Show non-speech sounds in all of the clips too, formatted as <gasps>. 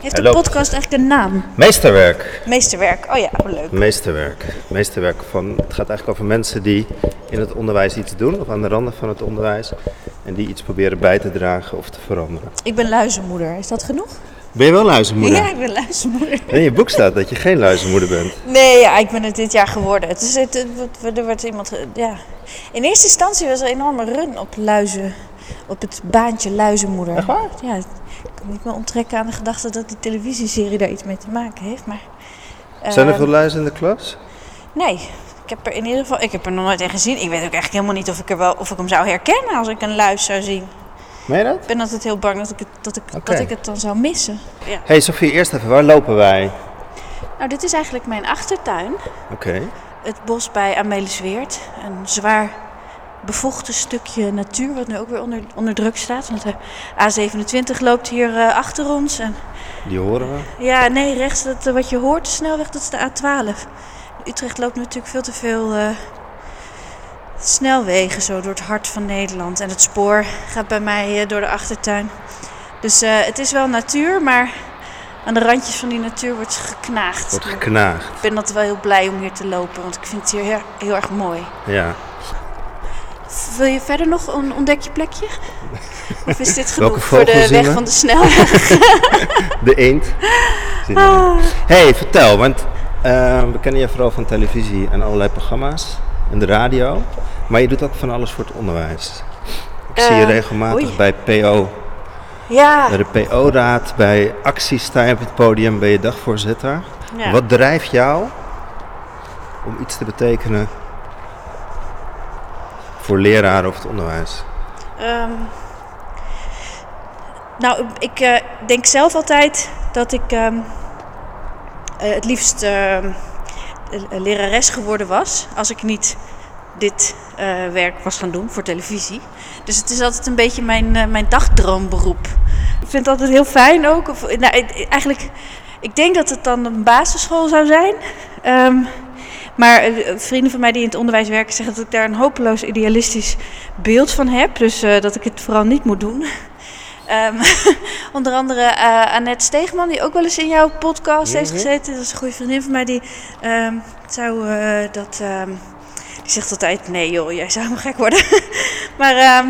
Heeft de podcast eigenlijk een naam? Meesterwerk. Meesterwerk. Oh ja, oh, leuk. Meesterwerk. Meesterwerk van, het gaat eigenlijk over mensen die in het onderwijs iets doen, of aan de randen van het onderwijs, en die iets proberen bij te dragen of te veranderen. Ik ben luizenmoeder. Is dat genoeg? Ben je wel luizenmoeder? Ja, ik ben luizenmoeder. In je boek staat dat je geen luizenmoeder bent. Nee, ja, ik ben het dit jaar geworden. Het is, het, er wordt iemand. Ja. In eerste instantie was er een enorme run op luizen. Op het baantje luizenmoeder. Echt waar? Ja, ik kan niet meer onttrekken aan de gedachte dat die televisieserie daar iets mee te maken heeft. Maar, Zijn er ehm, veel luizen in de klas? Nee, ik heb er in ieder geval ik heb er nog nooit een gezien. Ik weet ook eigenlijk helemaal niet of ik, er wel, of ik hem zou herkennen als ik een luis zou zien. Meen je dat? Ik ben altijd heel bang dat ik het, dat ik, dat ik het dan zou missen. Ja. hey Sofie, eerst even, waar lopen wij? Nou, dit is eigenlijk mijn achtertuin. Oké. Het bos bij Amelisweert. Een zwaar bevochten stukje natuur, wat nu ook weer onder, onder druk staat. Want de A27 loopt hier eh, achter ons. En, Die horen we. ja, nee, rechts, dat, eh, wat je hoort, de snelweg, dat is de A12. Utrecht loopt natuurlijk veel te veel eh, snelwegen zo door het hart van Nederland. En het spoor gaat bij mij door de achtertuin. Dus het is wel natuur, maar aan de randjes van die natuur wordt geknaagd. Wordt geknaagd. Ik ben altijd wel heel blij om hier te lopen, want ik vind het hier heel, heel erg mooi. Ja. Wil je verder nog een ontdekje plekje? Of is dit genoeg voor de weg we? van de snelweg? <laughs> De eend. Erin. hey, vertel, want eh, we kennen je vooral van televisie en allerlei programma's en de radio. Maar je doet ook van alles voor het onderwijs. Ik zie je Eh, regelmatig oei. bij PO, Ja, bij de PO-raad, bij acties sta je op het podium, ben je dagvoorzitter. ja. Wat drijft jou om iets te betekenen voor leraren of het onderwijs? Ehm, nou, ik eh, denk zelf altijd dat ik ehm, eh, het liefst ehm, lerares geworden was als ik niet dit eh, werk was gaan doen voor televisie. Dus het is altijd een beetje mijn, mijn dagdroomberoep. Ik vind het altijd heel fijn ook. Of, nou, eigenlijk, ik denk dat het dan een basisschool zou zijn. Maar eh, vrienden van mij die in het onderwijs werken zeggen dat ik daar een hopeloos idealistisch beeld van heb. Dus eh, dat ik het vooral niet moet doen. <laughs> Ehm, <laughs> onder andere eh, Annette Steegman, die ook wel eens in jouw podcast heeft Mhm. gezeten. Dat is een goede vriendin van mij. Die ehm, zou dat. ehm, die zegt altijd: nee, joh, jij zou helemaal gek worden. <laughs> maar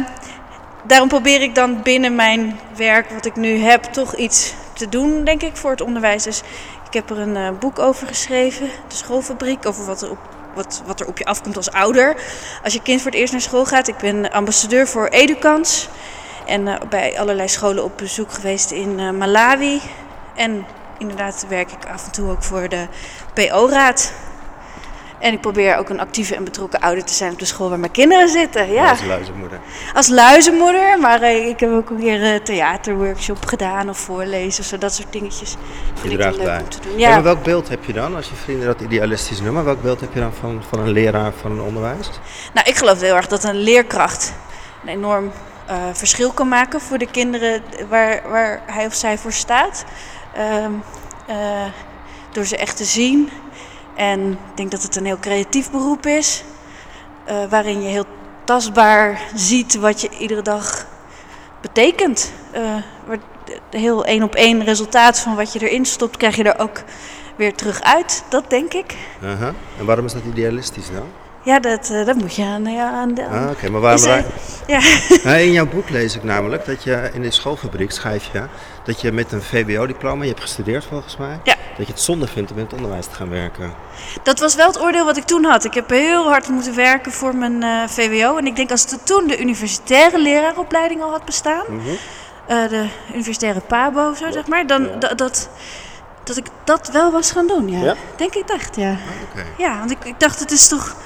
daarom probeer ik dan binnen mijn werk, wat ik nu heb, toch iets te doen, denk ik, voor het onderwijs. Dus ik heb er een eh, boek over geschreven, De Schoolfabriek, over wat er, op, wat, wat er op je afkomt als ouder. Als je kind voor het eerst naar school gaat. Ik ben ambassadeur voor Educans. En eh, bij allerlei scholen op bezoek geweest in eh, Malawi. En inderdaad werk ik af en toe ook voor de PO-raad. En ik probeer ook een actieve en betrokken ouder te zijn op de school waar mijn kinderen zitten. Ja, Als luizenmoeder. als luizenmoeder. Maar eh, ik heb ook een keer een theaterworkshop gedaan of voorlezen. Zo dat soort dingetjes. Vind Je ik draagt leuk bij. om te doen. Ja. Ja. maar welk beeld heb je dan, als je vrienden dat idealistisch noemen, welk beeld heb je dan van, van een leraar van een onderwijs? Nou, ik geloof heel erg dat een leerkracht een enorm eh, verschil kan maken voor de kinderen waar, waar hij of zij voor staat. Ehm, eh, door ze echt te zien. En ik denk dat het een heel creatief beroep is. eh, waarin je heel tastbaar ziet wat je iedere dag betekent. Waar- heel één op één resultaat van wat je erin stopt, krijg je er ook weer terug uit. Dat denk ik. En waarom is dat idealistisch dan? Ja, dat, eh, dat moet je aan, ja, aan de, Ah, Oké, maar waarom... Ja. <laughs> Nou, in jouw boek lees ik namelijk dat je in de schoolfabriek schrijf je dat je met een VWO-diploma, je hebt gestudeerd volgens mij, Ja. dat je het zonde vindt om in het onderwijs te gaan werken. Dat was wel het oordeel wat ik toen had. Ik heb heel hard moeten werken voor mijn eh, VWO. En ik denk als het toen de universitaire leraaropleiding al had bestaan, Mhm. eh, de universitaire PABO, zo zeg maar, dan Ja. dat, dat ik dat wel was gaan doen. Ja. Ja? Denk ik echt, ja. Oké. Ja, want ik, ik dacht, het is toch.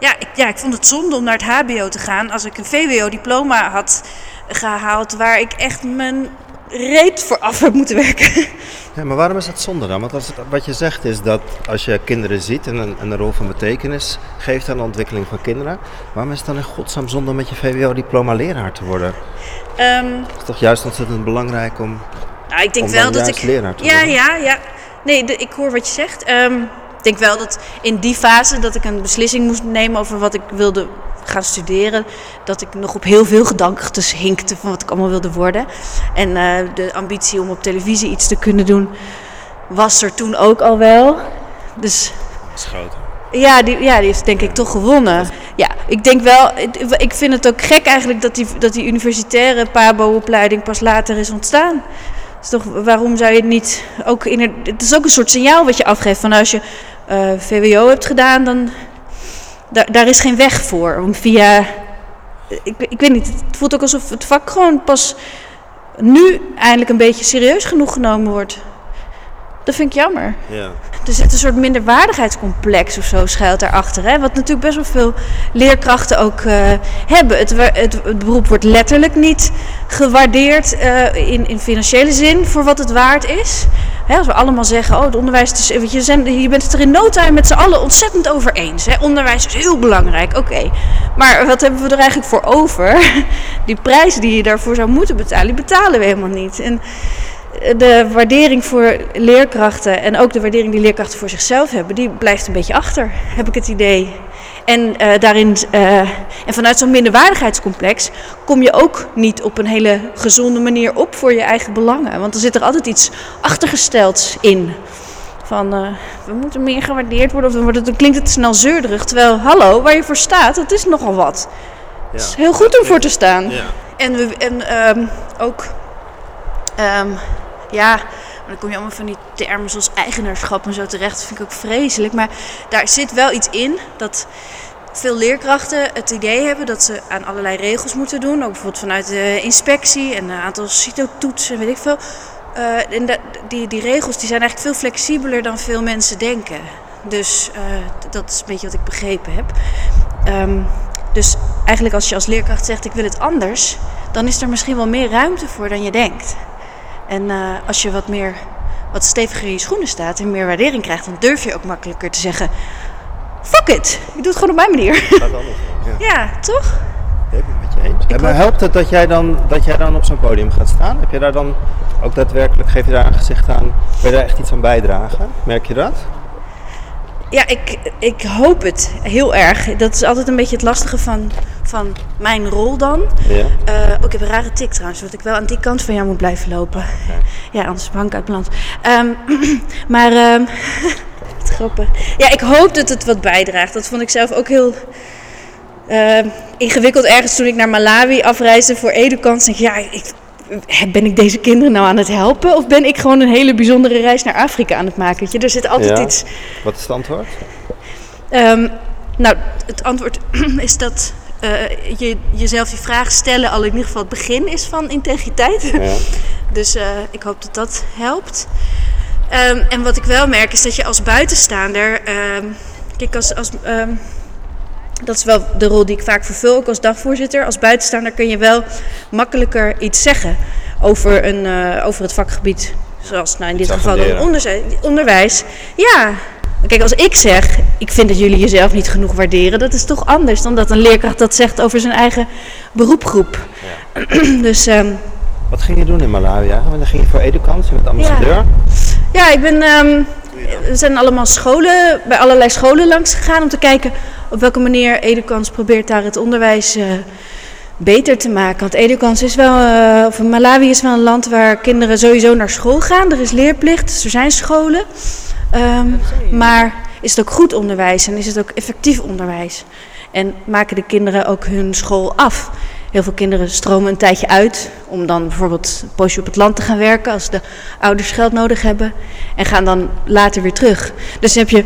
Ja ik, ja, ik vond het zonde om naar het HBO te gaan als ik een VWO-diploma had gehaald waar ik echt mijn reet voor af heb moeten werken. <laughs> Ja, maar waarom is dat zonde dan? Want als het, wat je zegt is dat als je kinderen ziet en een, een rol van betekenis geeft aan de ontwikkeling van kinderen, waarom is het dan in godsnaam zonde om met je VWO-diploma leraar te worden? Het is toch juist ontzettend belangrijk om... Nou, ik denk Om wel dat ik. leraar te ja, worden. ja, ja. Nee, de- ik hoor wat je zegt. Ik denk wel dat in die fase dat ik een beslissing moest nemen over wat ik wilde gaan studeren, dat ik nog op heel veel gedanktes hinkte van wat ik allemaal wilde worden. En uh, de ambitie om op televisie iets te kunnen doen, was er toen ook al wel. Dus. Dat is groter. Ja, die, ja, die heeft denk ik toch gewonnen. Ja, ik denk wel, ik vind het ook gek eigenlijk dat die, dat die universitaire PABO-opleiding pas later is ontstaan. Dus toch, waarom zou je het niet ook in het is ook een soort signaal wat je afgeeft van als je uh, VWO hebt gedaan, dan daar, daar is geen weg voor om via. Ik, ik weet niet, het voelt ook alsof het vak gewoon pas nu eindelijk een beetje serieus genoeg genomen wordt. Dat vind ik jammer. Ja. Er zit een soort minderwaardigheidscomplex of zo schuilt daarachter. Hè? Wat natuurlijk best wel veel leerkrachten ook uh, hebben. Het, het, het, beroep wordt letterlijk niet gewaardeerd uh, in, in financiële zin voor wat het waard is. Hè, als we allemaal zeggen, oh, het onderwijs, is, weet je, zijn, je bent het er in no time met z'n allen ontzettend over eens. Hè? Onderwijs is heel belangrijk, oké. Maar wat hebben we er eigenlijk voor over? <laughs> Die prijs die je daarvoor zou moeten betalen, die betalen we helemaal niet. En de waardering voor leerkrachten en ook de waardering die leerkrachten voor zichzelf hebben, die blijft een beetje achter, heb ik het idee. En, uh, daarin, uh, en vanuit zo'n minderwaardigheidscomplex kom je ook niet op een hele gezonde manier op voor je eigen belangen. Want er zit er altijd iets achtergestelds in. Van uh, we moeten meer gewaardeerd worden, of dan, wordt het, dan klinkt het snel zeurderig. Terwijl, hallo, waar je voor staat, dat is nogal wat. Het is heel goed om voor te staan. Ja. En, we, en um, ook. Um, ja, maar dan kom je allemaal van die termen zoals eigenaarschap en zo terecht. Dat vind ik ook vreselijk. Maar daar zit wel iets in dat veel leerkrachten het idee hebben dat ze aan allerlei regels moeten doen. Ook bijvoorbeeld vanuit de inspectie en een aantal CITO-toetsen en weet ik veel. Uh, en die, die regels die zijn eigenlijk veel flexibeler dan veel mensen denken. Dus uh, dat is een beetje wat ik begrepen heb. Um, dus eigenlijk als je als leerkracht zegt ik wil het anders, dan is er misschien wel meer ruimte voor dan je denkt. En uh, als je wat meer, wat steviger in je schoenen staat en meer waardering krijgt, dan durf je ook makkelijker te zeggen: Fuck it, ik doe het gewoon op mijn manier. Gaat anders. <laughs> Ja, ja toch? Ik ben het met je eens. Ja, maar helpt het dat jij dan, dat jij dan op zo'n podium gaat staan? Heb je daar dan ook daadwerkelijk, geef je daar een gezicht aan, wil je daar echt iets aan bijdragen? Merk je dat? Ja, ik, ik hoop het heel erg. Dat is altijd een beetje het lastige van, van mijn rol dan. Ja. Uh, ook ik heb een rare tik trouwens, dat ik wel aan die kant van jou moet blijven lopen. Ja, anders bank uit balans. Um, <clears throat> maar, <laughs> um, wat grappig. Ja, ik hoop dat het wat bijdraagt. Dat vond ik zelf ook heel uh, ingewikkeld ergens toen ik naar Malawi afreisde voor Edukans. Denk, ja, ik, ben ik deze kinderen nou aan het helpen? Of ben ik gewoon een hele bijzondere reis naar Afrika aan het maken? Weet je? Er zit altijd Ja. iets. Wat is het antwoord? Ehm, nou, het antwoord <clears throat> is dat uh, je jezelf die vraag stellen al in ieder geval het begin is van integriteit. Ja. <laughs> Dus uh, ik hoop dat dat helpt. Um, en wat ik wel merk is dat je als buitenstaander. Um, kijk, als. als dat is wel de rol die ik vaak vervul, ook als dagvoorzitter. Als buitenstaander kun je wel makkelijker iets zeggen over, een, uh, over het vakgebied. Zoals nou, in dit geval dan onderwijs. Ja, kijk, als ik zeg, ik vind dat jullie jezelf niet genoeg waarderen, dat is toch anders dan dat een leerkracht dat zegt over zijn eigen beroepgroep. <clears throat> dus ehm, Wat ging je doen in Malawi? Want dan ging je voor Edukans, je bent ambassadeur. ja, ik ben. ehm, we zijn allemaal scholen, bij allerlei scholen langs gegaan om te kijken op welke manier Edukans probeert daar het onderwijs eh, beter te maken. Want Edukans is wel, eh, of Malawi is wel een land waar kinderen sowieso naar school gaan. Er is leerplicht, dus er zijn scholen. Ehm, maar is het ook goed onderwijs en is het ook effectief onderwijs? En maken de kinderen ook hun school af? Heel veel kinderen stromen een tijdje uit om dan bijvoorbeeld een poosje op het land te gaan werken als de ouders geld nodig hebben en gaan dan later weer terug. Dus dan heb je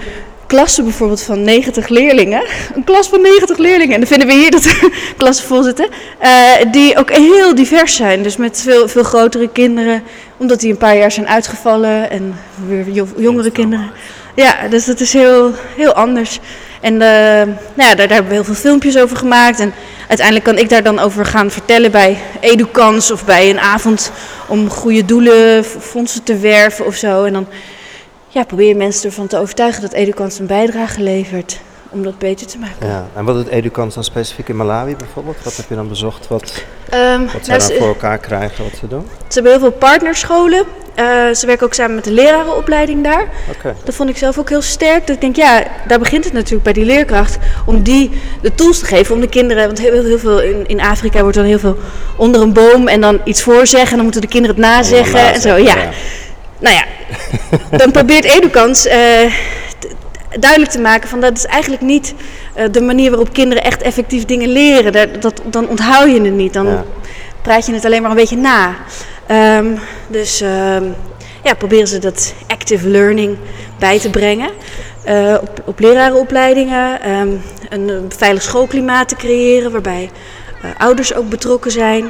klassen bijvoorbeeld van 90 leerlingen, een klas van 90 leerlingen, en dan vinden we hier dat <laughs> klassen vol zitten, eh, die ook heel divers zijn. Dus met veel, veel grotere kinderen, omdat die een paar jaar zijn uitgevallen en weer jo- jongere kinderen. Ja, dus dat is heel, heel anders. En eh, nou ja, daar, daar hebben we heel veel filmpjes over gemaakt. En uiteindelijk kan ik daar dan over gaan vertellen bij Edukans of bij een avond om goede doelen, fondsen te werven of zo. En dan ja, probeer je mensen ervan te overtuigen dat Edukans een bijdrage levert om dat beter te maken. Ja. En wat doet Educans dan specifiek in Malawi bijvoorbeeld? Wat heb je dan bezocht? Wat, Ehm, wat zij nou, dan ze, voor elkaar krijgen, wat ze doen? ze hebben heel veel partnerscholen. Eh, ze werken ook samen met de lerarenopleiding daar. Oké. Dat vond ik zelf ook heel sterk. Dat ik denk, ja, daar begint het natuurlijk bij die leerkracht. Om die de tools te geven om de kinderen. Want heel, heel veel in, in Afrika wordt dan heel veel onder een boom en dan iets voorzeggen. En dan moeten de kinderen het nazeggen. En zo, ja. Nou ja, dan probeert Educans eh, duidelijk te maken van dat is eigenlijk niet eh, de manier waarop kinderen echt effectief dingen leren. Dat, dat, dan onthoud je het niet. Dan Ja. praat je het alleen maar een beetje na. Ehm, dus ehm, ja, proberen ze dat active learning bij te brengen. Eh, op, op lerarenopleidingen. ehm, een, eh, veilig schoolklimaat te creëren waarbij ouders ook betrokken zijn.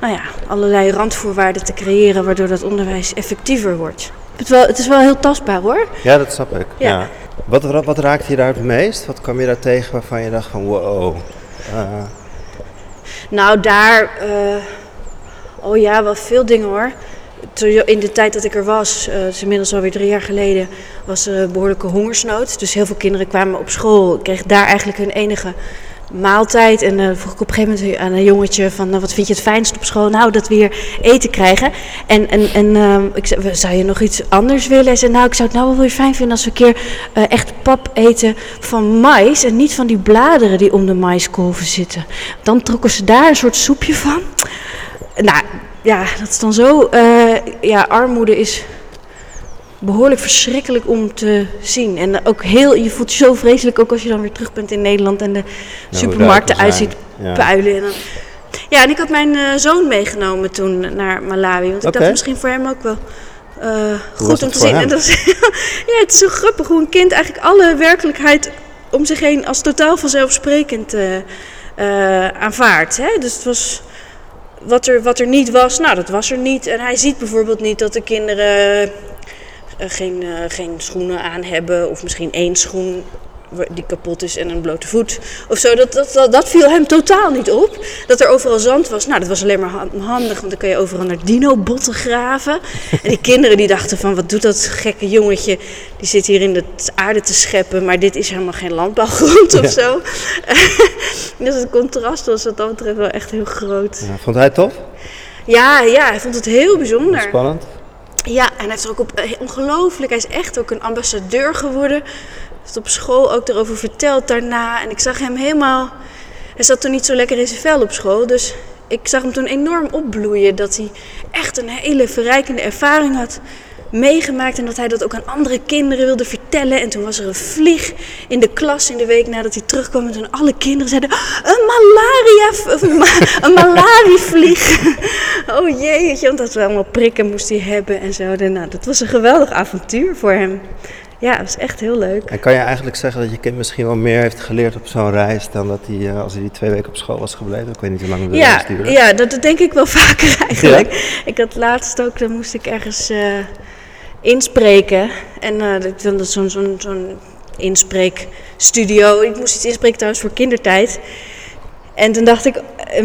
Nou ja, allerlei randvoorwaarden te creëren waardoor dat onderwijs effectiever wordt. Het, is wel, het is wel heel tastbaar hoor. Ja, dat snap ik. Ja. Ja. Wat, wat, raakte je daar het meest? Wat kwam je daar tegen waarvan je dacht van wow. eh, Nou, daar. eh, oh ja, wel veel dingen hoor. In de tijd dat ik er was, het is inmiddels alweer drie jaar geleden, was er een behoorlijke hongersnood. Dus heel veel kinderen kwamen op school, kregen daar eigenlijk hun enige maaltijd. En dan vroeg ik op een gegeven moment aan een jongetje van, nou, wat vind je het fijnst op school? Nou, dat we weer eten krijgen. En, en, en ehm, ik zei, zou je nog iets anders willen? Hij zei, nou, ik zou het nou wel weer fijn vinden als we een keer eh, echt pap eten van mais. En niet van die bladeren die om de maiskolven zitten. Dan trokken ze daar een soort soepje van. Nou, ja, dat is dan zo. eh, ja, armoede is behoorlijk verschrikkelijk om te zien. En ook heel, je voelt je zo vreselijk ook als je dan weer terug bent in Nederland en de nou, supermarkten uitziet Ja. puilen. En dan... Ja, en ik had mijn eh, zoon meegenomen toen naar Malawi. Want ik dacht misschien voor hem ook wel eh, goed om te zien. En dat is, <laughs> ja, het is zo grappig hoe een kind eigenlijk alle werkelijkheid om zich heen als totaal vanzelfsprekend eh, aanvaardt. Hè? Dus het was wat er, wat er niet was, nou dat was er niet. En hij ziet bijvoorbeeld niet dat de kinderen geen, eh, geen schoenen aan hebben. Of misschien één schoen die kapot is en een blote voet. Of zo, dat, dat, dat, dat viel hem totaal niet op. Dat er overal zand was, nou dat was alleen maar han- handig. Want dan kan je overal naar dino-botten graven. En die kinderen die dachten van, wat doet dat gekke jongetje? Die zit hier in de aarde te scheppen, maar dit is helemaal geen landbouwgrond of zo. <laughs> dus het contrast was wat dat betreft wel echt heel groot. Ja, vond hij het tof? Ja, ja, hij vond het heel bijzonder. Spannend? Ja, en hij heeft ook eh, ongelooflijk. Hij is echt ook een ambassadeur geworden. Hij heeft op school ook erover verteld daarna. En ik zag hem helemaal. Hij zat toen niet zo lekker in zijn vel op school. Dus ik zag hem toen enorm opbloeien. Dat hij echt een hele verrijkende ervaring had meegemaakt. En dat hij dat ook aan andere kinderen wilde vertellen. En toen was er een vlieg in de klas in de week nadat hij terugkwam. En toen alle kinderen zeiden: Een malaria, een, ma- <laughs> een malarievlieg. <laughs> oh jee, want dat we allemaal prikken moest hij hebben en zo. En, nou, dat was een geweldig avontuur voor hem. Ja, het was echt heel leuk. En kan je eigenlijk zeggen dat je kind misschien wel meer heeft geleerd op zo'n reis dan dat hij, eh, als hij die twee weken op school was gebleven? Ik weet niet hoe lang Ja, duurde. ja dat, dat denk ik wel <laughs> vaker eigenlijk. Ik had laatst ook, dan moest ik ergens eh, inspreken. En dat dat is zo'n zo'n zo'n inspreekstudio. Ik moest iets inspreken trouwens voor kindertijd. En toen dacht ik, eh,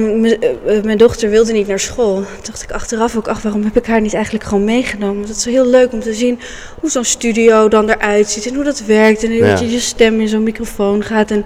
eh, mijn dochter wilde niet naar school. Toen dacht ik achteraf ook, ach, waarom heb ik haar niet eigenlijk gewoon meegenomen? Want het is heel leuk om te zien hoe zo'n studio dan eruit ziet en hoe dat werkt. En hoe Ja. je, je stem in zo'n microfoon gaat. En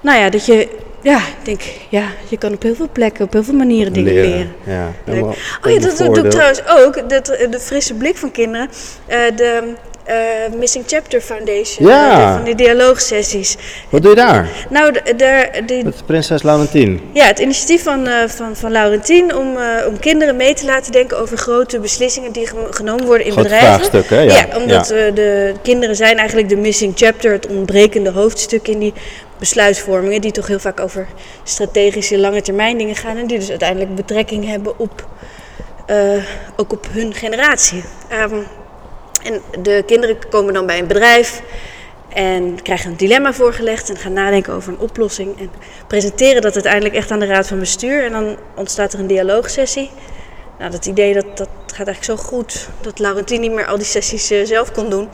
nou ja, dat je, ja, ik denk, ja, je kan op heel veel plekken, op heel veel manieren dingen leren. Ja. Leuk. Oh ja, dat, doe ik trouwens ook. Dat, eh, de frisse blik van kinderen. Eh, de eh, Missing Chapter Foundation. Ja. van die dialoogsessies. Wat doe je daar? Nou, de, de, de- Met prinses Laurentien. ja, het initiatief van, eh, van, van Laurentien om, om kinderen mee te laten denken over grote beslissingen die genomen worden in Grote bedrijven. vraagstukken, hè? Ja. omdat eh, de kinderen zijn eigenlijk de missing chapter, het ontbrekende hoofdstuk in die besluitvormingen, die toch heel vaak over strategische lange termijn dingen gaan en die dus uiteindelijk betrekking hebben op, eh, ook op hun generatie. Ehm, en de kinderen komen dan bij een bedrijf en krijgen een dilemma voorgelegd en gaan nadenken over een oplossing. En presenteren dat uiteindelijk echt aan de raad van bestuur. En dan ontstaat er een dialoogsessie. Nou, dat idee dat, dat gaat eigenlijk zo goed dat Laurentien niet meer al die sessies eh, zelf kon doen.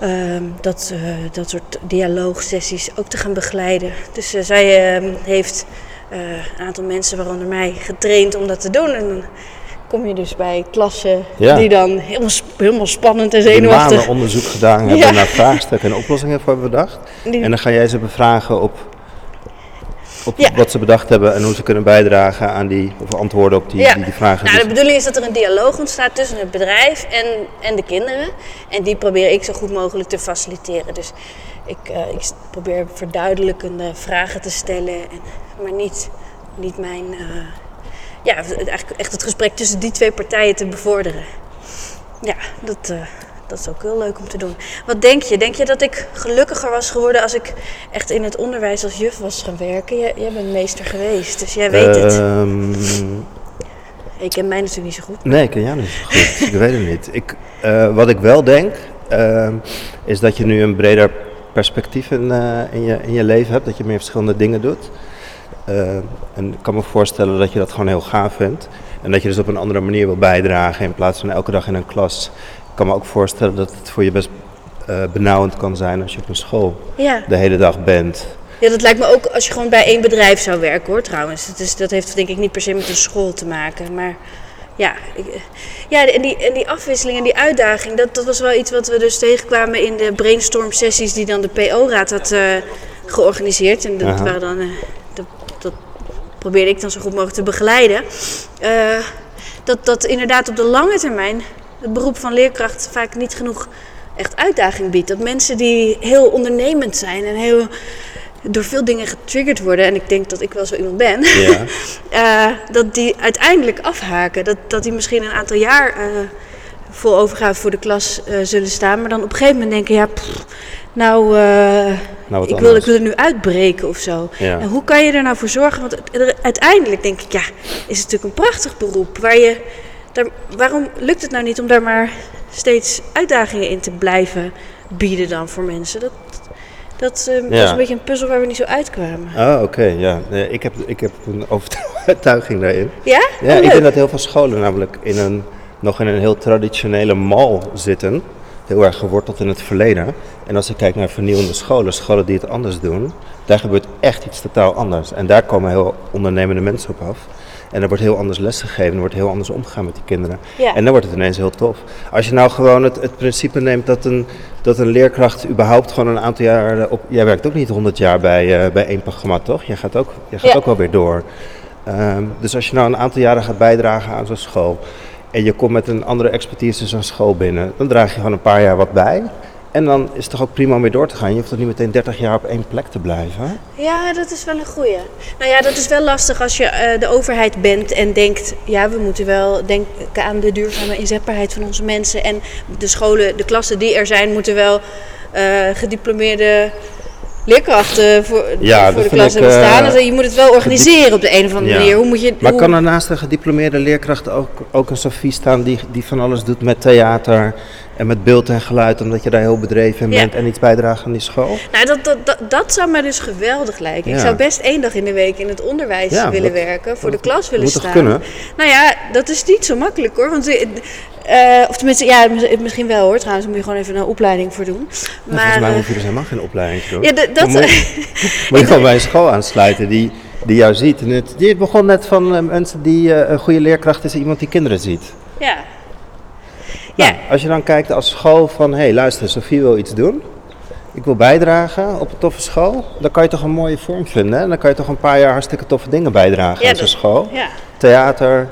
Ehm, dat, eh, dat soort dialoogsessies ook te gaan begeleiden. Dus eh, zij ehm, heeft eh, een aantal mensen, waaronder mij, getraind om dat te doen. En dan kom je dus bij klassen Ja. die dan helemaal, helemaal spannend en Die zenuwachtig... maanden onderzoek gedaan hebben Ja. naar vraagstukken en oplossingen voor bedacht. die- En dan ga jij ze bevragen op, op Ja. wat ze bedacht hebben en hoe ze kunnen bijdragen aan die, of antwoorden op die, Ja. die, die vragen. Nou, de bedoeling is dat er een dialoog ontstaat tussen het bedrijf en, en de kinderen. En die probeer ik zo goed mogelijk te faciliteren. Dus ik, eh, ik probeer verduidelijkende vragen te stellen, en, maar niet, niet mijn. eh, ja, eigenlijk echt het gesprek tussen die twee partijen te bevorderen. Ja, dat, eh, dat is ook heel leuk om te doen. Wat denk je? Denk je dat ik gelukkiger was geworden als ik echt in het onderwijs als juf was gaan werken? Jij, jij bent meester geweest, dus jij weet het. Ehm, Ik ken mij natuurlijk niet zo goed. nee, ik ken jou niet zo goed. ik weet het niet. Ik, eh, wat ik wel denk, ehm, is dat je nu een breder perspectief in, eh, in, je, in je leven hebt. Dat je meer verschillende dingen doet. Eh, en ik kan me voorstellen dat je dat gewoon heel gaaf vindt. En dat je dus op een andere manier wil bijdragen in plaats van elke dag in een klas. Ik kan me ook voorstellen dat het voor je best eh, benauwend kan zijn als je op een school Ja. de hele dag bent. ja, dat lijkt me ook als je gewoon bij één bedrijf zou werken hoor trouwens. Het is, dat heeft denk ik niet per se met een school te maken. Maar ja, ik, ja en, die, en die afwisseling en die uitdaging, dat, dat was wel iets wat we dus tegenkwamen in de brainstorm sessies die dan de PO-raad had eh, georganiseerd. En dat Aha. waren dan, eh, dat, dat probeerde ik dan zo goed mogelijk te begeleiden. Dat, dat inderdaad op de lange termijn het beroep van leerkracht vaak niet genoeg echt uitdaging biedt. Dat mensen die heel ondernemend zijn en heel door veel dingen getriggerd worden, en ik denk dat ik wel zo iemand ben, Ja. <laughs> eh, dat die uiteindelijk afhaken. Dat, dat die misschien een aantal jaar eh, vol overgave voor de klas eh, zullen staan, maar dan op een gegeven moment denken, ja, pff, nou, Nou, ik, wil, ik wil er nu uitbreken of zo. Ja. En hoe kan je er nou voor zorgen? Want uiteindelijk denk ik, ja, is het natuurlijk een prachtig beroep. Waar je, daar, waarom lukt het nou niet om daar maar steeds uitdagingen in te blijven bieden dan voor mensen? Dat, dat eh, was een beetje een puzzel waar we niet zo uitkwamen. Oh, oké, ja. Nee, ik, heb, ik heb een overtuiging <laughs> daarin. Ja? Ja, Oh, ik denk dat heel veel scholen namelijk in een, nog in een heel traditionele mal zitten. Heel erg geworteld in het verleden. En als ik kijk naar vernieuwende scholen, scholen die het anders doen, daar gebeurt echt iets totaal anders. En daar komen heel ondernemende mensen op af. En er wordt heel anders lesgegeven, er wordt heel anders omgegaan met die kinderen. Ja. En dan wordt het ineens heel tof. Als je nou gewoon het, het principe neemt dat een, dat een leerkracht überhaupt gewoon een aantal jaar op... Jij werkt ook niet 100 jaar bij, eh, bij één programma, toch? Jij gaat ook, jij gaat Ja. ook wel weer door. Ehm, dus als je nou een aantal jaren gaat bijdragen aan zo'n school... en je komt met een andere expertise zo'n school binnen... dan draag je gewoon een paar jaar wat bij... En dan is het toch ook prima om weer door te gaan. Je hoeft toch niet meteen 30 jaar op één plek te blijven. Ja, dat is wel een goeie. Nou ja, dat is wel lastig als je eh, de overheid bent en denkt... ja, we moeten wel denken aan de duurzame inzetbaarheid van onze mensen... en de scholen, de klassen die er zijn, moeten wel eh, gediplomeerde leerkrachten voor, Ja, voor de klas hebben staan. eh, Dus je moet het wel organiseren op de een of andere Ja. manier. Hoe moet je, Maar hoe- kan er naast een gediplomeerde leerkracht ook, ook een Sophie staan die, die van alles doet met theater en met beeld en geluid, omdat je daar heel bedreven in Ja. bent en iets bijdraagt aan die school? Nou, dat, dat, dat, dat zou me dus geweldig lijken. Ik zou best één dag in de week in het onderwijs Ja, willen dat- werken, voor de klas willen moet staan. kunnen? Nou ja, dat is niet zo makkelijk hoor. Want, eh, eh, of tenminste, ja, mis- misschien wel hoor. Trouwens, moet je gewoon even een opleiding voor doen. Nou, Maar, volgens mij eh, hoef je dus helemaal geen opleiding te doen. ja, dat, Dan moet, je- <laughs> moet je gewoon bij een school aansluiten die, die jou ziet. En het, die begon net van eh, mensen die eh, een goede leerkracht is, iemand die kinderen ziet. ja. Nou, Ja. Als je dan kijkt als school van, hé hey, luister, Sofie wil iets doen. Ik wil bijdragen op een toffe school. Dan kan je toch een mooie vorm vinden. En dan kan je toch een paar jaar hartstikke toffe dingen bijdragen aan zo'n school. Theater,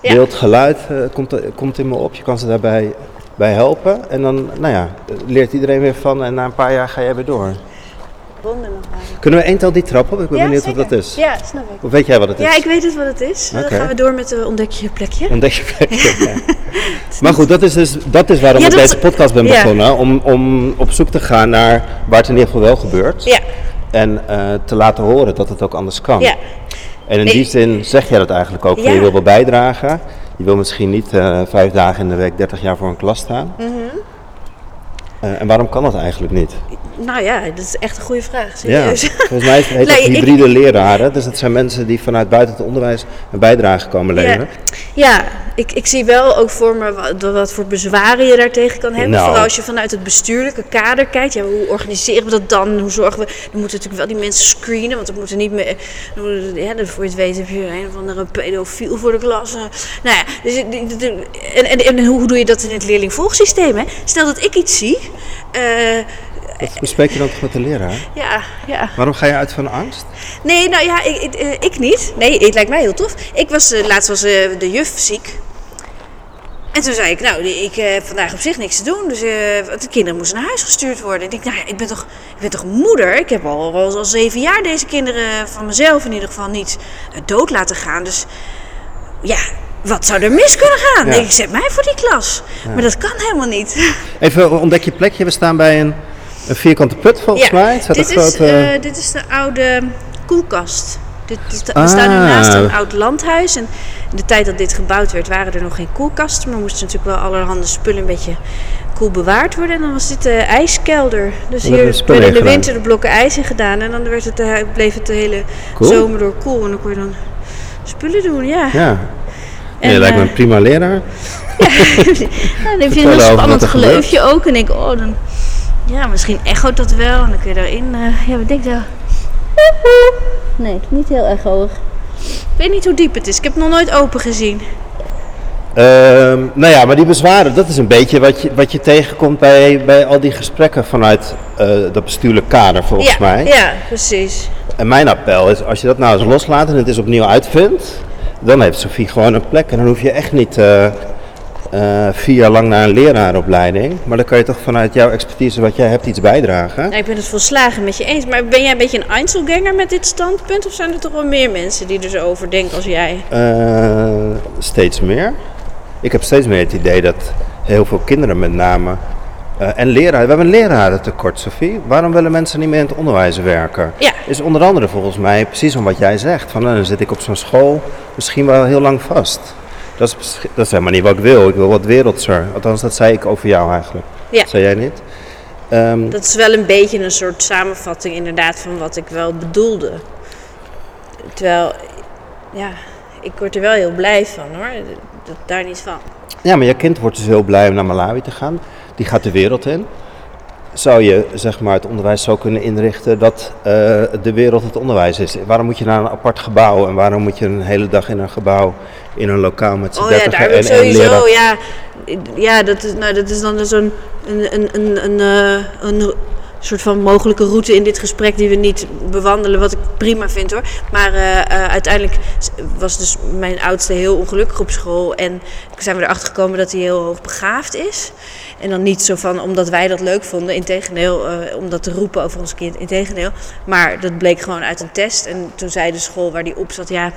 Ja. beeld, geluid eh, komt, komt in me op. Je kan ze daarbij bij helpen. En dan, nou ja, leert iedereen weer van. En na een paar jaar ga jij weer door. Nog. Kunnen we één tel die trap op? Ik ben Ja, benieuwd wat dat is. Ja, snap ik. Of weet jij wat het is? Ja, ik weet het wat het is. Dan gaan we door met de ontdek je plekje. Ontdek je plekje. Ja. <laughs> <laughs> Maar goed, dat is, dus, dat is waarom ik dat- deze podcast ben begonnen. Om, om op zoek te gaan naar waar het in ieder geval wel gebeurt. Ja, En eh, te laten horen dat het ook anders kan. ja. En in Nee. die zin zeg jij dat eigenlijk ook. Je wil wel bijdragen. Je wil misschien niet eh, vijf dagen in de week 30 jaar voor een klas staan. Mhm. Eh, en waarom kan dat eigenlijk niet? Nou ja, dat is echt een goede vraag. Ja, Serieus. volgens mij heet het <laughs> Nee, ik- hybride leraren. Dus dat zijn mensen die vanuit buiten het onderwijs een bijdrage komen leveren. Ja, ik, ik zie wel ook voor me wat, wat voor bezwaren je daartegen kan hebben. Nou. Vooral als je vanuit het bestuurlijke kader kijkt. Ja, hoe organiseren we dat dan? Hoe zorgen we... Dan moeten natuurlijk wel die mensen screenen. Want er moeten niet meer... Ja, voor je het weet heb je een of andere pedofiel voor de klas. Nou ja, dus, en, en, en hoe doe je dat in het leerlingvolgsysteem? Hè? Stel dat ik iets zie... eh, Dat bespreek je dan toch met de leraar? ja, ja. Waarom ga je uit van angst? Nee, nou ja, ik, ik, eh, ik niet. Nee, het lijkt mij heel tof. Ik was, eh, laatst was de juf ziek. En toen zei ik, nou, ik heb vandaag op zich niks te doen. Dus de kinderen moesten naar huis gestuurd worden. Ik denk, nou ja, ik ben toch, ik ben toch moeder? Ik heb al, al, al zeven jaar deze kinderen van mezelf in ieder geval niet dood laten gaan. Dus ja, wat zou er mis kunnen gaan? Ja. Ik zet mij voor die klas. Maar dat kan helemaal niet. <laughs> Even ontdek je plekje. We staan bij een, een vierkante put volgens mij. Staat dit, is, grote... eh, dit is de oude koelkast. Dit, is de- we staan nu Ah. naast een oud landhuis. En in de tijd dat dit gebouwd werd, waren er nog geen koelkasten. Maar moesten natuurlijk wel allerhande spullen een beetje koel bewaard worden. En dan was dit de ijskelder. Dus hier werden in de in winter de blokken ijs in gedaan. En dan werd het, bleef het de hele Cool. zomer door koel. En dan kon je dan spullen doen, ja. Ja. En, je lijkt me eh, een prima leraar. <laughs> nou, dan heb je een heel spannend geleufje ook. En denk, oh, dan, ja, misschien echoot dat wel. En dan kun je daarin, eh, ja, wat denk je? Nee, het is niet heel erg hoog. Ik weet niet hoe diep het is. Ik heb het nog nooit open gezien. Ehm, nou ja, maar die bezwaren, dat is een beetje wat je, wat je tegenkomt bij, bij al die gesprekken vanuit eh, dat bestuurlijk kader, volgens ja, mij. ja, precies. En mijn appel is, als je dat nou eens loslaat en het eens opnieuw uitvindt, dan heeft Sophie gewoon een plek. En dan hoef je echt niet eh, eh, vier jaar lang naar een leraaropleiding. Maar dan kan je toch vanuit jouw expertise wat jij hebt iets bijdragen. Nou, ik ben het volslagen met je eens. Maar ben jij een beetje een Einzelganger met dit standpunt? Of zijn er toch wel meer mensen die er zo over denken als jij? Eh, steeds meer. Ik heb steeds meer het idee dat heel veel kinderen met name... eh, en leraren, we hebben een lerarentekort, Sophie. Waarom willen mensen niet meer in het onderwijs werken? Ja. Is onder andere volgens mij precies om wat jij zegt. Van, nou, dan zit ik op zo'n school misschien wel heel lang vast. Dat is, dat is helemaal niet wat ik wil. Ik wil wat wereldser. Althans, dat zei ik over jou eigenlijk. Ja. Dat zei jij niet? Ehm, Dat is wel een beetje een soort samenvatting inderdaad van wat ik wel bedoelde. Terwijl, ja, ik word er wel heel blij van hoor. Dat, daar niet van. Ja, maar je kind wordt dus heel blij om naar Malawi te gaan. Die gaat de wereld in. Zou je zeg maar, het onderwijs zo kunnen inrichten dat eh, de wereld het onderwijs is? Waarom moet je naar een apart gebouw en waarom moet je een hele dag in een gebouw, in een lokaal met z'n Oh ja, daar en, sowieso, ja. Ja, dat is, nou, dat is dan zo'n een, een, een, een, eh, een soort van mogelijke route in dit gesprek die we niet bewandelen, wat ik prima vind hoor. Maar eh, eh, uiteindelijk was dus mijn oudste heel ongelukkig op school en zijn we erachter gekomen dat hij heel hoog begaafd is. En dan niet zo van omdat wij dat leuk vonden, integendeel, eh om dat te roepen over ons kind, integendeel. Maar dat bleek gewoon uit een test. En toen zei de school waar die op zat, ja,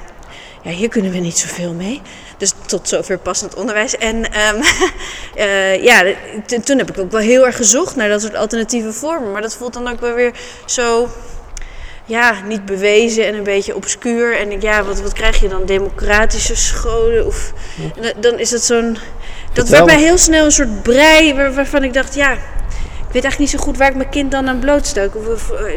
ja, hier kunnen we niet zoveel mee. Dus tot zover passend onderwijs. En ehm, <laughs> eh, ja, toen heb ik ook wel heel erg gezocht naar dat soort alternatieve vormen. Maar dat voelt dan ook wel weer zo, ja, niet bewezen en een beetje obscuur. En ja, wat, wat krijg je dan? Democratische scholen? Of, dan- dan is het zo'n... Dat werd mij heel snel een soort brei waar- waarvan ik dacht, ja... Ik weet eigenlijk niet zo goed waar ik mijn kind dan aan blootstook. Eh,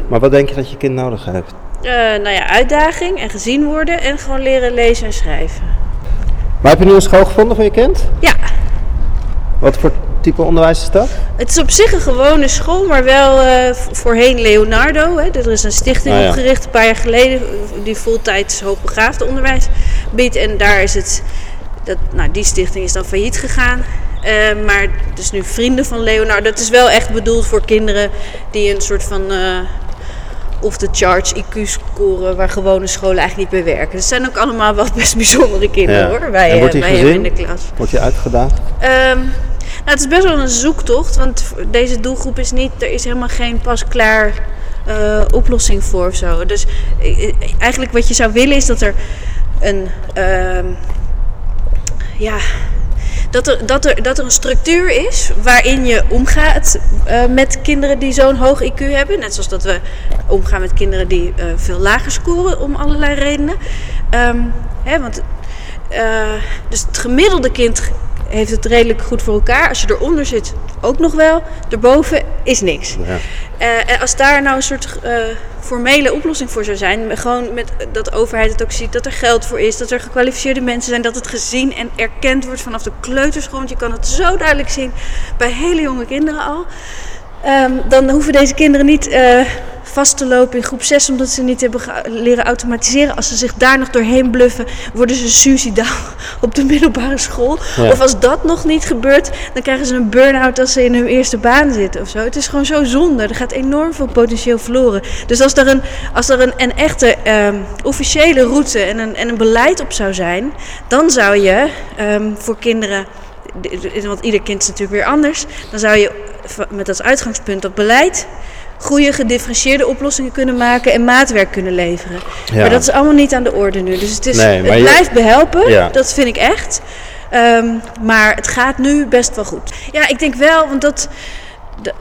Maar wat denk je dat je kind nodig heeft? eh, nou ja, uitdaging en gezien worden en gewoon leren lezen en schrijven. Maar heb je nu een school gevonden voor je kind? Ja, Wat voor type onderwijs is dat? het is op zich een gewone school, maar wel eh, voorheen Leonardo. Hè. Er is een stichting Ah, ja. opgericht een paar jaar geleden die voltijds hoogbegaafde onderwijs biedt. En daar is het, dat, nou, die stichting is dan failliet gegaan. Eh, maar dus nu vrienden van Leonardo. Het is wel echt bedoeld voor kinderen die een soort van eh off the charts IQ scoren waar gewone scholen eigenlijk niet bij werken. Het zijn ook allemaal wel <laughs> best bijzondere kinderen Ja. hoor, bij, wordt die bij hem in de klas. Word je uitgedaagd? Ehm, nou, het is best wel een zoektocht, want deze doelgroep is niet, er is helemaal geen pas-klaar eh, oplossing voor of zo. Dus eigenlijk wat je zou willen is dat er een, ehm, ja, dat er, dat, er, dat er een structuur is waarin je omgaat eh, met kinderen die zo'n hoog IQ hebben. Net zoals dat we omgaan met kinderen die eh, veel lager scoren om allerlei redenen. Ehm, hè, want, eh, dus het gemiddelde kind heeft het redelijk goed voor elkaar. Als je eronder zit, ook nog wel. Erboven is niks. Ja. Eh, en als daar nou een soort eh, formele oplossing voor zou zijn, gewoon met dat de overheid het ook ziet, dat er geld voor is, dat er gekwalificeerde mensen zijn, dat het gezien en erkend wordt vanaf de kleuterschool. Want je kan het zo duidelijk zien bij hele jonge kinderen al. Ehm, dan hoeven deze kinderen niet eh, vast te lopen in groep 6 omdat ze niet hebben leren automatiseren. Als ze zich daar nog doorheen bluffen, worden ze suicidaal <laughs> op de middelbare school. Ja. Of als dat nog niet gebeurt, dan krijgen ze een burn-out als ze in hun eerste baan zitten of zo. Het is gewoon zo zonde. Er gaat enorm veel potentieel verloren. Dus als er een, als er een, een echte ehm, officiële route en een, en een beleid op zou zijn, dan zou je ehm, voor kinderen want ieder kind is natuurlijk weer anders. Dan zou je met als uitgangspunt dat beleid goede gedifferentieerde oplossingen kunnen maken en maatwerk kunnen leveren. Ja. Maar dat is allemaal niet aan de orde nu. Dus het, is, Nee, maar het je- blijft behelpen, Ja. dat vind ik echt. Ehm, maar het gaat nu best wel goed. Ja, ik denk wel, want dat,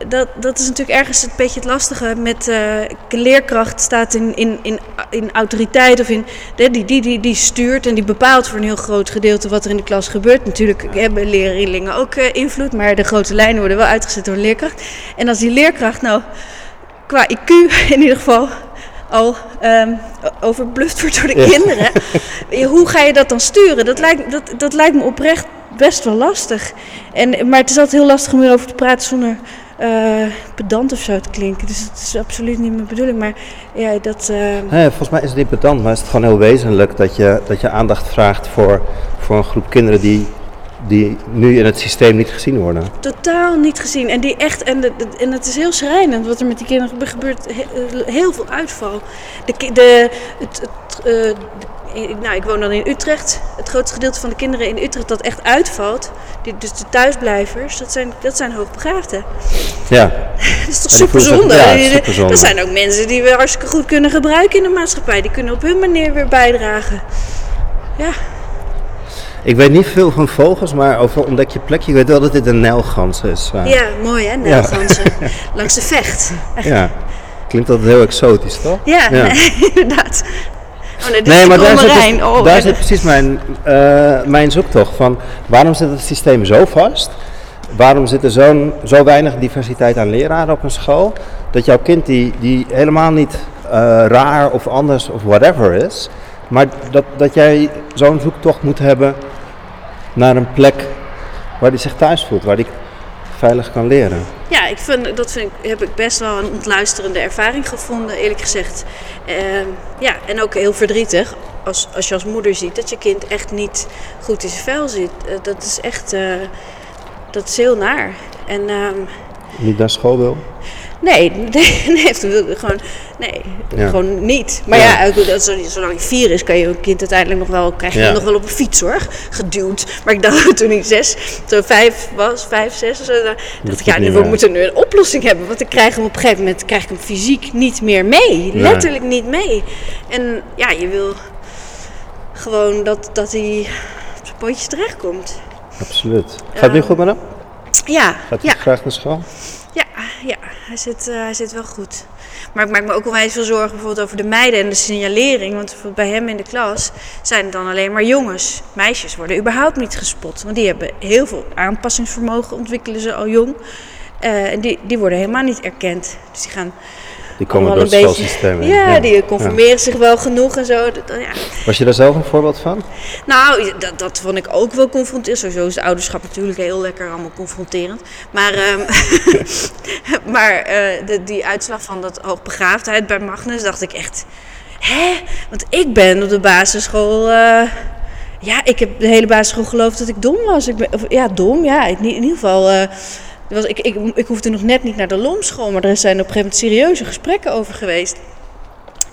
dat, dat is natuurlijk ergens een beetje het lastige met eh, leerkracht staat in, in, in, in autoriteit of in die, die, die, die stuurt en die bepaalt voor een heel groot gedeelte wat er in de klas gebeurt. Natuurlijk hebben leerlingen ook eh, invloed, maar de grote lijnen worden wel uitgezet door een leerkracht. En als die leerkracht nou qua IQ in ieder geval al ehm, overbluft wordt door de Ja. kinderen. <laughs> Hoe ga je dat dan sturen? Dat lijkt, dat, dat lijkt me oprecht best wel lastig. En, maar het is altijd heel lastig om erover te praten zonder eh, pedant of zo te klinken. Dus dat is absoluut niet mijn bedoeling. Maar ja, dat... eh, Nee, volgens mij is het niet pedant, maar is het gewoon heel wezenlijk dat je, dat je aandacht vraagt voor, voor een groep kinderen die, die nu in het systeem niet gezien worden. totaal niet gezien. En, die echt, en, de, en het is heel schrijnend wat er met die kinderen gebe- gebeurt. He- heel veel uitval. De, de, het, het, eh, de- ik- nou, ik woon dan in Utrecht. Het grootste gedeelte van de kinderen in Utrecht dat echt uitvalt, die, dus de thuisblijvers, dat zijn, dat zijn hoogbegaafden. Ja, <laughs> Dat is toch super zonde? ja, superzonde. Dat zijn ook mensen die we hartstikke goed kunnen gebruiken in de maatschappij. Die kunnen op hun manier weer bijdragen. Ja, ik weet niet veel van vogels, maar over ontdek je plekje. Ik weet wel dat dit een nijlgans is. eh. ja mooi hè, Nijlgansen. <laughs> Langs de vecht. ja. Klinkt altijd heel exotisch, toch? Ja, Ja. Nee, <laughs> inderdaad. Oh nee, maar daar, zit, dus- Oh, daar zit precies mijn, eh, mijn zoektocht van waarom zit het systeem zo vast? Waarom zit er zo'n, zo weinig diversiteit aan leraren op een school? Dat jouw kind die, die helemaal niet eh, raar of anders of whatever is, maar dat, dat jij zo'n zoektocht moet hebben naar een plek waar hij zich thuis voelt, waar hij veilig kan leren. Ja, ik vind, dat vind ik, heb ik best wel een ontluisterende ervaring gevonden, eerlijk gezegd. Ehm, ja, en ook heel verdrietig als, als je als moeder ziet dat je kind echt niet goed in zijn vel zit. Eh, dat is echt, eh, dat is heel naar. En ehm, Niet naar school wil. <laughs> nee, nee, nee, gewoon, nee, Ja. gewoon niet. Maar Ja. zolang je vier is, kan je een kind uiteindelijk nog wel, krijg je Ja. nog wel op een fiets hoor, geduwd. Maar ik dacht <laughs> toen ik zes, toen vijf was, vijf, zes of zo, dacht ik, ja, we moeten nu een oplossing hebben. Want ik krijg hem op een gegeven moment, krijg ik hem fysiek niet meer mee. Letterlijk niet mee. En ja, je wil gewoon dat, dat hij op zijn pootjes terechtkomt. Absoluut. Gaat het nu Ja. goed met hem? Ja, Gaat hij graag naar school? Ja, ja hij, zit, eh, hij zit wel goed. Maar ik maak me ook onwijs veel zorgen bijvoorbeeld over de meiden en de signalering. Want bij hem in de klas zijn het dan alleen maar jongens. Meisjes worden überhaupt niet gespot. Want die hebben heel veel aanpassingsvermogen, ontwikkelen ze al jong. Eh, en die, die worden helemaal niet erkend. Dus die gaan Die komen door het beetje... schoolsysteem. Ja, die conformeren zich wel genoeg en zo. Dat- ja. Was je daar zelf een voorbeeld van? Nou, dat, dat vond ik ook wel confronterend. Sowieso is de ouderschap natuurlijk heel lekker allemaal confronterend. Maar, ehm, <laughs> maar eh, de, die uitslag van dat hoogbegaafdheid bij Magnus dacht ik echt... Hè? Want ik ben op de basisschool... eh, ja, ik heb de hele basisschool geloofd dat ik dom was. Ik ben, of, ja, dom, ja. In, in ieder geval... eh, was, ik, ik, ik hoefde nog net niet naar de lomschool, maar er zijn op een gegeven moment serieuze gesprekken over geweest.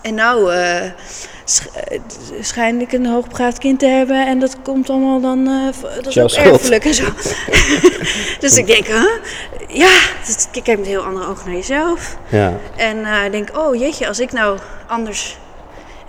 En nou eh, sch- eh, schijn ik een hoogbegaafd kind te hebben en dat komt allemaal dan, v- dat is Jouw ook schuld. erfelijk en zo. <laughs> dus ik denk, huh? ja, ik kijk met heel andere ogen naar jezelf. Ja. En ik denk, oh jeetje, als ik nou anders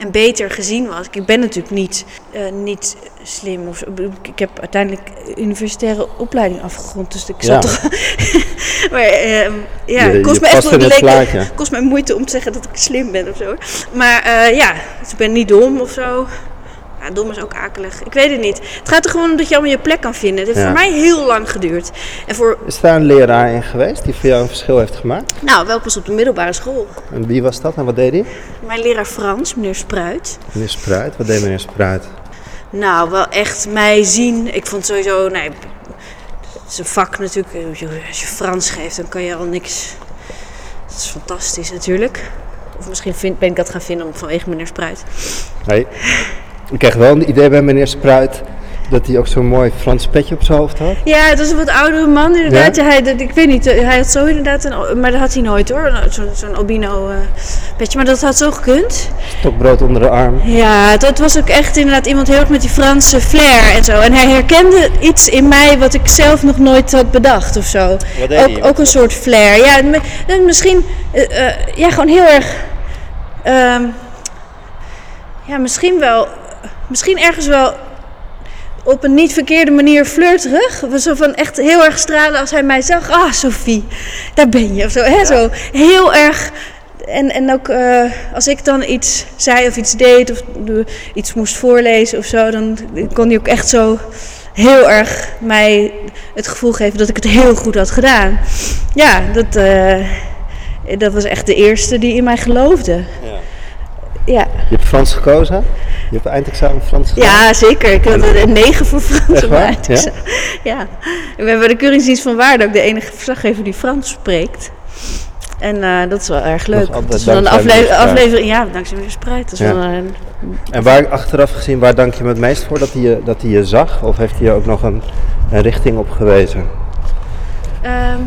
en beter gezien was. Ik ben natuurlijk niet, eh, niet slim. Of zo. Ik heb uiteindelijk universitaire opleiding afgerond. Dus ik Ja. zat toch... <laughs> maar ehm, ja, Je- kost je me echt wel leek- kost mij moeite om te zeggen dat ik slim ben of zo. Maar eh, ja, dus ik ben niet dom of zo. Ja, dom is ook akelig. Ik weet het niet. Het gaat er gewoon om dat je allemaal je plek kan vinden. Het heeft Ja. voor mij heel lang geduurd. En voor, Is daar een leraar in geweest die voor jou een verschil heeft gemaakt? nou, wel pas op de middelbare school. En wie was dat en wat deed hij? Mijn leraar Frans, meneer Spruit. Meneer Spruit. Wat deed meneer Spruit? Nou, wel echt mij zien. Ik vond sowieso, nee, het is een vak natuurlijk. Als je- Als je Frans geeft, dan kan je al niks. Dat is fantastisch natuurlijk. Of misschien vind, ben ik dat gaan vinden om- vanwege meneer Spruit. Nee. Ik kreeg wel een idee bij meneer Spruit dat hij ook zo'n mooi Frans petje op zijn hoofd had. Ja, het was een wat oudere man inderdaad. Ja? hij, dat, ik weet niet, eh, hij had zo inderdaad, een, maar dat had hij nooit hoor. Zo'n zo'n albino eh petje, maar dat had zo gekund. Stokbrood onder de arm. Ja, dat was ook echt inderdaad iemand heel erg met die Franse flair en zo. En hij herkende iets in mij wat ik zelf nog nooit had bedacht of zo. Wat deed Ook, hij? ook een soort flair. Ja, misschien, eh, ja, gewoon heel erg, ehm, ja, misschien wel, misschien ergens wel op een niet verkeerde manier flirterig. Zo van echt heel erg stralen als hij mij zag. Ah, Sophie, daar ben je. Of zo, hè? zo heel erg. En, en ook eh, als ik dan iets zei of iets deed of iets moest voorlezen of zo, dan kon hij ook echt zo heel erg mij het gevoel geven dat ik het heel goed had gedaan. Ja, dat, eh, dat was echt de eerste die in mij geloofde. Ja. Ja, Je hebt Frans gekozen? Je hebt eindexamen Frans gedaan? ja zeker. Ik had een 9 voor Frans op mijn eindexamen. Ja, we hebben de keuringsdienst van Waarde ook de enige verslaggever die Frans spreekt. En eh, dat is wel erg leuk. Dat is wel een afle- aflevering, ja, dankzij meneer Spruit. Dat is Ja. wel een, En waar achteraf gezien, waar dank je hem het meest voor dat hij je, dat hij je zag? Of heeft hij je ook nog een, een richting op gewezen? Ehm,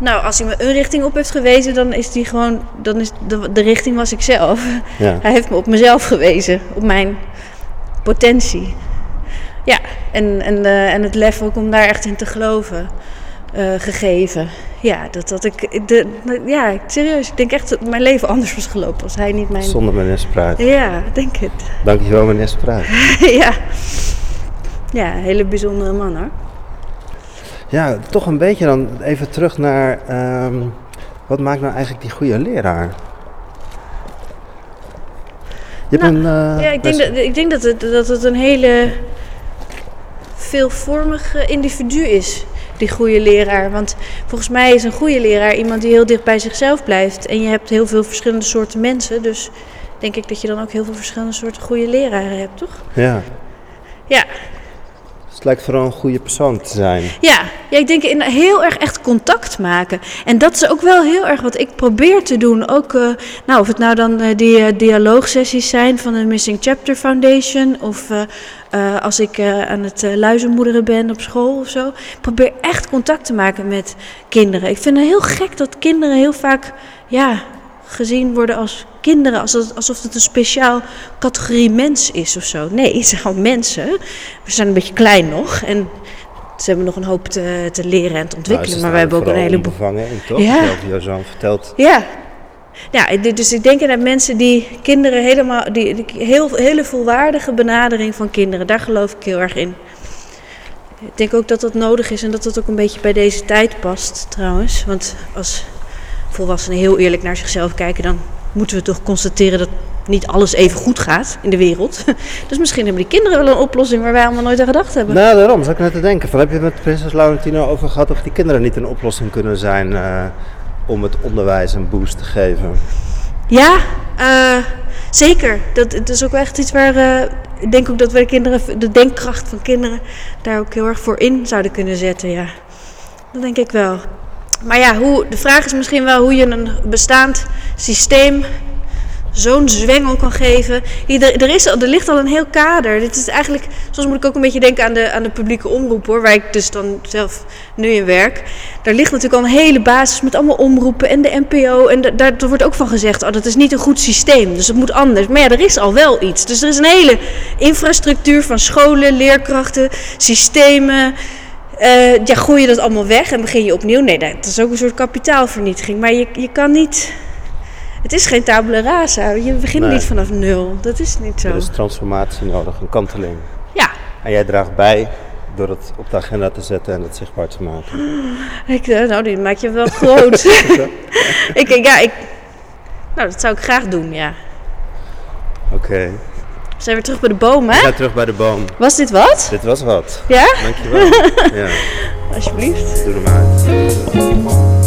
nou, als hij me een richting op heeft gewezen, dan is die gewoon, dan is de, de richting was ik zelf. Ja. <laughs> Hij heeft me op mezelf gewezen, op mijn potentie. Ja, en, en, eh, en het lef ook om daar echt in te geloven, eh, gegeven. Ja, dat, dat ik, de, ja, serieus, ik denk echt dat mijn leven anders was gelopen als hij niet mijn... Zonder meneer Spruit. Ja, ik denk het. Dankjewel meneer Spruit. <laughs> ja. Ja, een hele bijzondere man hoor. Ja, toch een beetje dan even terug naar... ehm, wat maakt nou eigenlijk die goede leraar? Je Nou, een... eh, Ja, ik denk, best- dat, ik denk dat, het, dat het een hele veelvormig individu is, die goede leraar. Want volgens mij is een goede leraar iemand die heel dicht bij zichzelf blijft. En je hebt heel veel verschillende soorten mensen. Dus denk ik dat je dan ook heel veel verschillende soorten goede leraren hebt, toch? Ja, Ja, het lijkt vooral een goede persoon te zijn. Ja, ja, ik denk in heel erg echt contact maken. En dat is ook wel heel erg wat ik probeer te doen. Ook, eh, nou, of het nou dan eh, die eh, dialoogsessies zijn van de Missing Chapter Foundation. Of als ik aan het luizenmoederen ben op school of zo. Ik probeer echt contact te maken met kinderen. Ik vind het heel gek dat kinderen heel vaak, ja, gezien worden als kinderen. Alsof het een speciaal categorie mens is of zo. Nee, het zijn gewoon mensen. We zijn een beetje klein nog. En ze hebben nog een hoop te, te leren en te ontwikkelen. Nou, maar we hebben ook een heleboel. bevangen toch? Ja. Zoon vertelt. Ja. Dus ik denk dat mensen die kinderen helemaal, die, die heel, hele volwaardige benadering van kinderen, daar geloof ik heel erg in. Ik denk ook dat dat nodig is en dat dat ook een beetje bij deze tijd past trouwens. Want als volwassenen heel eerlijk naar zichzelf kijken, dan moeten we toch constateren dat niet alles even goed gaat in de wereld. <laughs> Dus misschien hebben die kinderen wel een oplossing waar wij allemaal nooit aan gedacht hebben. Nou, daarom zat ik net te denken. Van, heb je het met prinses Laurentino over gehad of die kinderen niet een oplossing kunnen zijn eh, om het onderwijs een boost te geven? Ja, eh, zeker. Dat, het is ook echt iets waar eh, ik denk ook dat wij de kinderen, de denkkracht van kinderen, daar ook heel erg voor in zouden kunnen zetten. Ja, dat denk ik wel. Maar ja, hoe, de vraag is misschien wel hoe je een bestaand systeem zo'n zwengel kan geven. Er, is, er ligt al een heel kader. Dit is eigenlijk, soms moet ik ook een beetje denken aan de, aan de publieke omroep hoor, waar ik dus dan zelf nu in werk. Daar ligt natuurlijk al een hele basis met allemaal omroepen en de NPO. En da- daar, daar wordt ook van gezegd, oh, dat is niet een goed systeem, dus het moet anders. Maar ja, er is al wel iets. Dus er is een hele infrastructuur van scholen, leerkrachten, systemen. Eh, ja, gooi je dat allemaal weg en begin je opnieuw? Nee, dat is ook een soort kapitaalvernietiging. Maar je, je kan niet... Het is geen tabula rasa. Je begint Nee. niet vanaf nul. Dat is niet zo. Er is transformatie nodig, een kanteling. Ja, En jij draagt bij door het op de agenda te zetten en het zichtbaar te maken. <gasps> ik, eh, nou, die maak je wel groot. <laughs> <laughs> ik, ja, ik, nou, dat zou ik graag doen, ja. Oké. We zijn weer terug bij de boom, We hè? zijn terug bij de boom. Was dit wat? Dit was wat. Ja? Dankjewel. <laughs> ja, Alsjeblieft. doe hem uit.